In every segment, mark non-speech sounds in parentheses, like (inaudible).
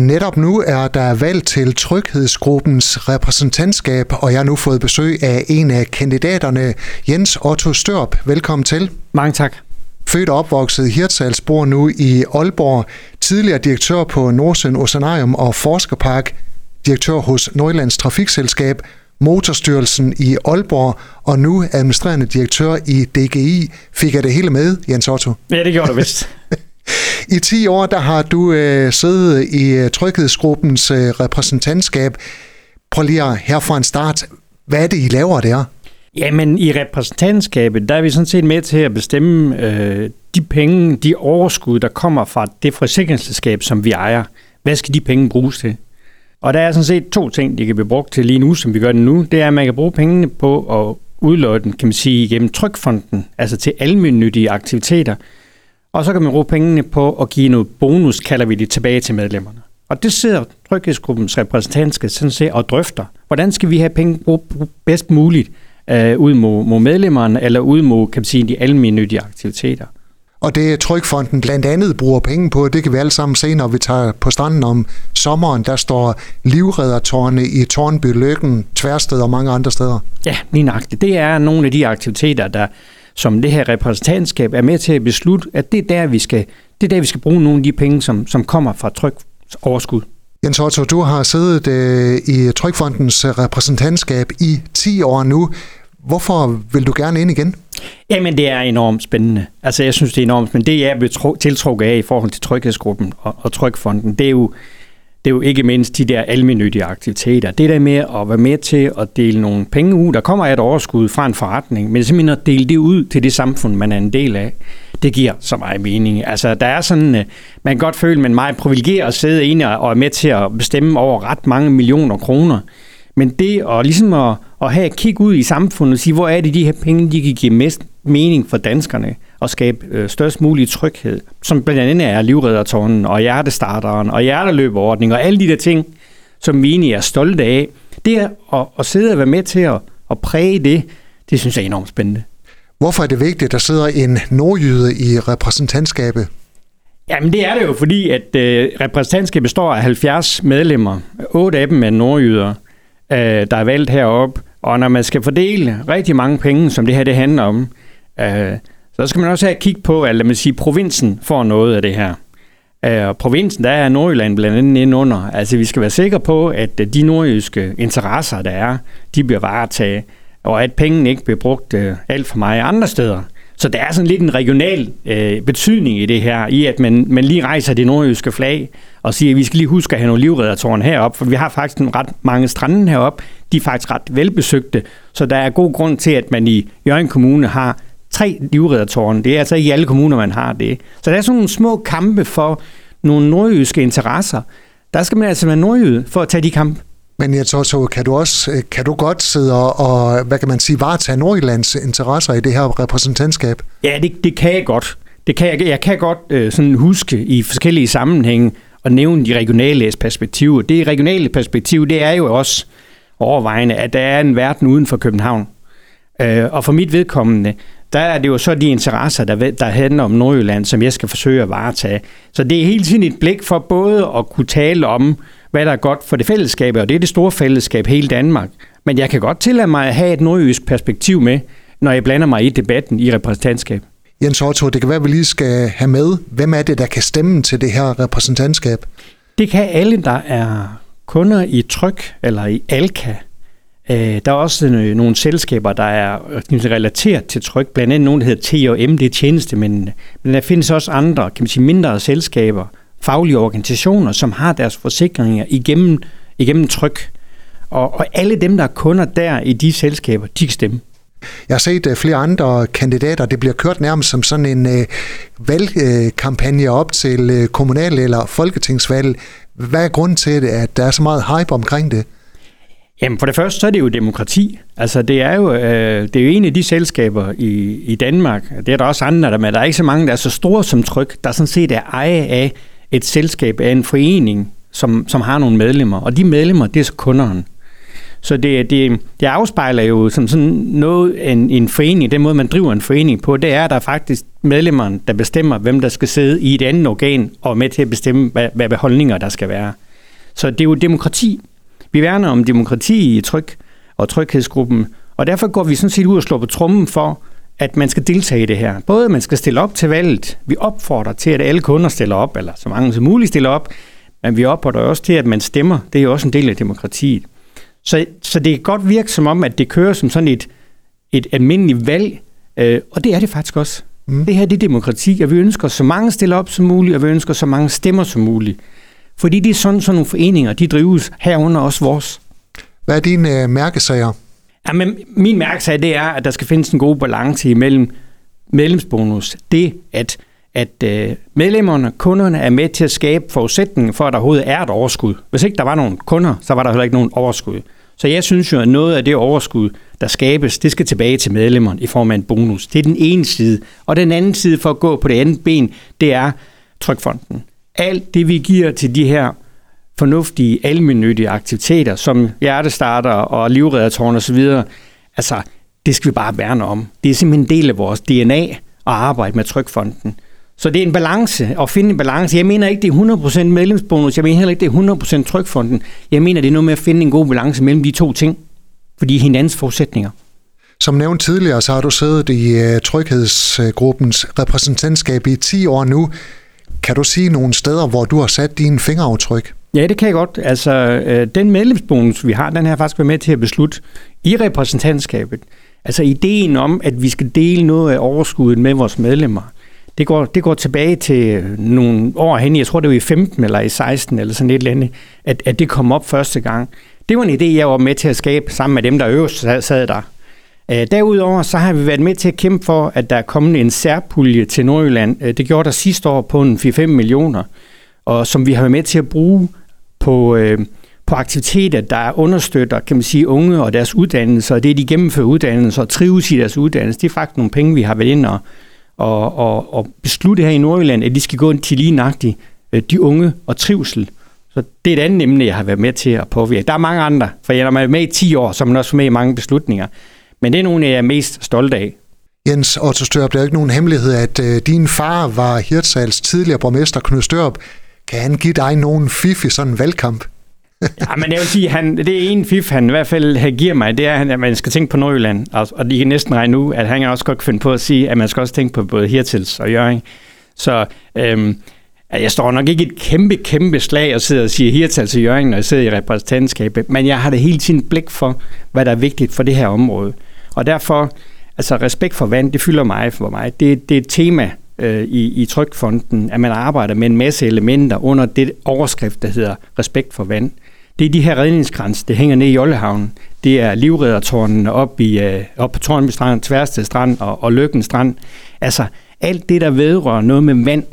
Netop nu er der valg til Tryghedsgruppens repræsentantskab, og jeg har nu fået besøg af en af kandidaterne, Jens Otto Størp. Velkommen til. Mange tak. Født og opvokset i Hirtshals, bor nu i Aalborg, tidligere direktør på Nordsøen Oceanarium og Forskerpark, direktør hos Nordlands Trafikselskab, Motorstyrelsen i Aalborg, og nu administrerende direktør i DGI. Fik jeg det hele med, Jens Otto? Ja, det gjorde du vist. (laughs) I 10 år der har du øh, siddet i øh, Tryghedsgruppens øh, repræsentantskab. Prøv lige at, her fra en start. Hvad er det, I laver der? Jamen, i repræsentantskabet, der er vi sådan set med til at bestemme øh, de penge, de overskud, der kommer fra det forsikringsselskab, som vi ejer. Hvad skal de penge bruges til? Og der er sådan set to ting, de kan blive brugt til lige nu, som vi gør det nu. Det er, at man kan bruge pengene på at udlåde den, kan man sige, gennem Trykfonden, altså til almindelige aktiviteter. Og så kan man bruge pengene på at give noget bonus, kalder vi det, tilbage til medlemmerne. Og det sidder Tryghedsgruppens repræsentantskab sådan set og drøfter. Hvordan skal vi have penge brugt bedst muligt øh, ud mod, mod medlemmerne, eller ud mod, kan man sige, de almindelige aktiviteter. Og det Trykfonden blandt andet bruger penge på, det kan vi alle sammen se, når vi tager på stranden om sommeren. Der står livreddertårne i Tornby, Løkken, Tværsted og mange andre steder. Ja, lige nøjagtigt. Det er nogle af de aktiviteter, der som det her repræsentantskab er med til at beslutte, at det er der, vi skal, det er der, vi skal bruge nogle af de penge, som, som kommer fra trykoverskud. Jens Otto, du har siddet øh, i Trykfondens repræsentantskab i 10 år nu. Hvorfor vil du gerne ind igen? Jamen, det er enormt spændende. Altså, jeg synes, det er enormt spændende. Det, jeg er tiltrukket af i forhold til Tryghedsgruppen og, og Trykfonden, det er jo, det er jo ikke mindst de der almindelige aktiviteter. Det der med at være med til at dele nogle penge ud, der kommer et overskud fra en forretning, men simpelthen at dele det ud til det samfund, man er en del af, det giver så meget mening. Altså, der er sådan, øh, man kan godt føle, at man er meget privilegeret at sidde inde og er med til at bestemme over ret mange millioner kroner. Men det at ligesom at, at have et kig ud i samfundet og sige, hvor er det, de her penge, de kan give mest mening for danskerne og skabe øh, størst mulig tryghed, som blandt andet er livreddertårnen og hjertestarteren og hjerteløbeordning og alle de der ting, som vi egentlig er stolte af. Det at, at sidde og være med til at, at præge det, det synes jeg er enormt spændende. Hvorfor er det vigtigt, at der sidder en nordjyde i repræsentantskabet? Jamen det er det jo, fordi at øh, repræsentantskabet består af 70 medlemmer. Otte af dem er nordjyder, øh, der er valgt heroppe. Og når man skal fordele rigtig mange penge, som det her det handler om, øh, så skal man også have kig på, at lad mig sige, provinsen får noget af det her. Øh, og provinsen, der er Nordjylland blandt andet inde under. Altså vi skal være sikre på, at øh, de nordjyske interesser, der er, de bliver varetaget, og at pengene ikke bliver brugt øh, alt for meget andre steder. Så der er sådan lidt en regional øh, betydning i det her, i at man, man lige rejser det nordjyske flag og siger, at vi skal lige huske at have nogle livreddertårn heroppe, for vi har faktisk en ret mange strande heroppe. De er faktisk ret velbesøgte, så der er god grund til, at man i Jørgen Kommune har tre livreddertårne. Det er altså ikke i alle kommuner, man har det. Så der er sådan nogle små kampe for nogle nordjyske interesser. Der skal man altså være nordjyde for at tage de kampe. Men jeg tror, så kan du også øh, kan du godt sidde og, hvad kan man sige, varetage Nordjyllands interesser i det her repræsentantskab? Ja, det, det kan jeg godt. Det kan jeg, jeg kan godt øh, sådan huske i forskellige sammenhænge og nævne de regionale perspektiver. Det regionale perspektiv, det er jo også overvejende, at der er en verden uden for København. Øh, og for mit vedkommende, der er det jo så de interesser, der, der handler om Nordjylland, som jeg skal forsøge at varetage. Så det er hele tiden et blik for både at kunne tale om, hvad der er godt for det fællesskab, og det er det store fællesskab hele Danmark. Men jeg kan godt tillade mig at have et nordjysk perspektiv med, når jeg blander mig i debatten i repræsentantskab. Jens Otto, det kan være, at vi lige skal have med, hvem er det, der kan stemme til det her repræsentantskab? Det kan alle, der er kunder i Tryk eller i Alka. Øh, der er også øh, nogle selskaber, der er øh, relateret til Tryk, blandt andet nogle, der hedder T&M, det er tjenestemændene. Men der findes også andre, kan man sige, mindre selskaber, faglige organisationer, som har deres forsikringer igennem, igennem tryk. Og, og alle dem, der er kunder der i de selskaber, de kan stemme. Jeg har set øh, flere andre kandidater. Det bliver kørt nærmest som sådan en øh, valgkampagne op til kommunal- eller folketingsvalg. Hvad er grunden til det, at der er så meget hype omkring det? Jamen for det første så er det jo demokrati. Altså det er jo, øh, det er jo en af de selskaber i, i Danmark, det er der også andre, der, men der er ikke så mange, der er så store som tryk, der sådan set er eje af et selskab af en forening, som, som har nogle medlemmer, og de medlemmer, det er så kunderne. Så det, det, det afspejler jo som sådan noget en, en forening, den måde man driver en forening på, det er, at der er faktisk medlemmerne, der bestemmer, hvem der skal sidde i et andet organ, og med til at bestemme, hvad, hvad holdninger der skal være. Så det er jo demokrati. Vi værner om demokrati i tryk og tryghedsgruppen, og derfor går vi sådan set ud og slår på trummen for, at man skal deltage i det her. Både at man skal stille op til valget. Vi opfordrer til, at alle kunder stiller op, eller så mange som muligt stiller op, men vi opfordrer også til, at man stemmer. Det er jo også en del af demokratiet. Så, så det kan godt virke som om, at det kører som sådan et, et almindeligt valg, øh, og det er det faktisk også. Mm. Det her det er demokrati, og vi ønsker så mange stiller op som muligt, og vi ønsker så mange stemmer som muligt. Fordi det er sådan, sådan nogle foreninger, de drives herunder også vores. Hvad er dine øh, mærkesager? Jamen, min mærkesag det er, at der skal findes en god balance imellem medlemsbonus. Det, at, at øh, medlemmerne, kunderne er med til at skabe forudsætningen for, at der overhovedet er et overskud. Hvis ikke der var nogen kunder, så var der heller ikke nogen overskud. Så jeg synes jo, at noget af det overskud, der skabes, det skal tilbage til medlemmerne i form af en bonus. Det er den ene side. Og den anden side for at gå på det andet ben, det er Trykfonden. Alt det, vi giver til de her fornuftige, almindelige aktiviteter, som hjertestarter og livreddertårn osv., altså, det skal vi bare værne om. Det er simpelthen en del af vores DNA at arbejde med Trykfonden. Så det er en balance, at finde en balance. Jeg mener ikke, det er 100% medlemsbonus. Jeg mener heller ikke, det er 100% Trykfonden. Jeg mener, det er noget med at finde en god balance mellem de to ting. Fordi hinandens forudsætninger. Som nævnt tidligere, så har du siddet i uh, Tryghedsgruppens repræsentantskab i 10 år nu. Kan du sige nogle steder, hvor du har sat dine fingeraftryk? Ja, det kan jeg godt. Altså, øh, den medlemsbonus, vi har, den har faktisk været med til at beslutte i repræsentantskabet. Altså, ideen om, at vi skal dele noget af overskuddet med vores medlemmer, det går, det går tilbage til nogle år hen, jeg tror det var i 15 eller i 16 eller sådan et eller andet, at, at det kom op første gang. Det var en idé, jeg var med til at skabe sammen med dem, der øverst sad der. Øh, derudover så har vi været med til at kæmpe for, at der er kommet en særpulje til Nordjylland. Øh, det gjorde der sidste år på en 4-5 millioner, og som vi har været med til at bruge på, øh, på aktiviteter, der understøtter kan man sige, unge og deres uddannelse, og det de gennemfører uddannelse og trives i deres uddannelse. Det er faktisk nogle penge, vi har været ind og, og, og, og beslutte her i Nordjylland, at de skal gå ind til lige nøjagtigt øh, de unge og trivsel. Så det er et andet emne, jeg har været med til at påvirke. Der er mange andre, for jeg er med i 10 år, så man også med i mange beslutninger. Men det er nogle, jeg er mest stolt af. Jens Otto Størup, det er ikke nogen hemmelighed, at øh, din far var Hirtshals tidligere borgmester Knud Størup. Kan han give dig nogen fif i sådan en valgkamp? (laughs) ja, men jeg vil sige, han, det er en fif, han i hvert fald giver mig, det er, at man skal tænke på Nordjylland. Og, og de kan næsten regne nu, at han også godt finde på at sige, at man skal også tænke på både Hirtils og Jørgen. Så øhm, jeg står nok ikke et kæmpe, kæmpe slag og sidder og siger Hirtal til Jørgen, når jeg sidder i repræsentantskabet, men jeg har det hele tiden blik for, hvad der er vigtigt for det her område. Og derfor, altså respekt for vand, det fylder mig for mig. Det, det er et tema, øh, i, i Trykfonden, at man arbejder med en masse elementer under det overskrift, der hedder respekt for vand. Det er de her redningskrans, det hænger ned i Jollehavn. Det er livreddertårnene op, i, øh, op på Tornby Strand, Tværsted Strand og, og Lykken Strand. Altså alt det, der vedrører noget med vand,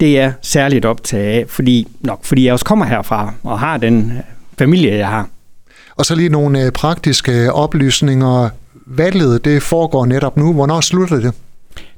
det er særligt optaget af, fordi, nok fordi jeg også kommer herfra og har den øh, familie, jeg har. Og så lige nogle øh, praktiske oplysninger. Valget, det foregår netop nu. Hvornår slutter det?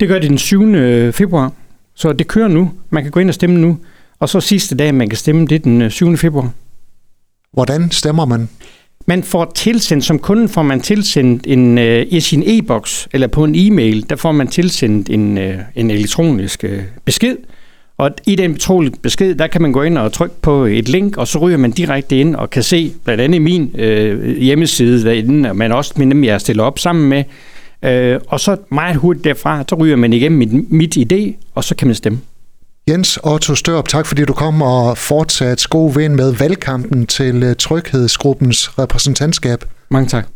Det gør det den 7. Øh, februar, så det kører nu. Man kan gå ind og stemme nu. Og så sidste dag, man kan stemme, det er den 7. Øh, februar. Hvordan stemmer man? Man får tilsendt, som kunde får man tilsendt en, øh, i sin e-boks, eller på en e-mail, der får man tilsendt en, øh, en elektronisk øh, besked. Og i den betrolige besked, der kan man gå ind og trykke på et link, og så ryger man direkte ind og kan se, blandt andet min øh, hjemmeside derinde, men også dem, jeg stiller op sammen med, Øh, og så meget hurtigt derfra, så ryger man igennem mit, mit idé, og så kan man stemme. Jens Otto Størp, tak fordi du kom og fortsat god ven med valgkampen til øh, Tryghedsgruppens repræsentantskab. Mange tak.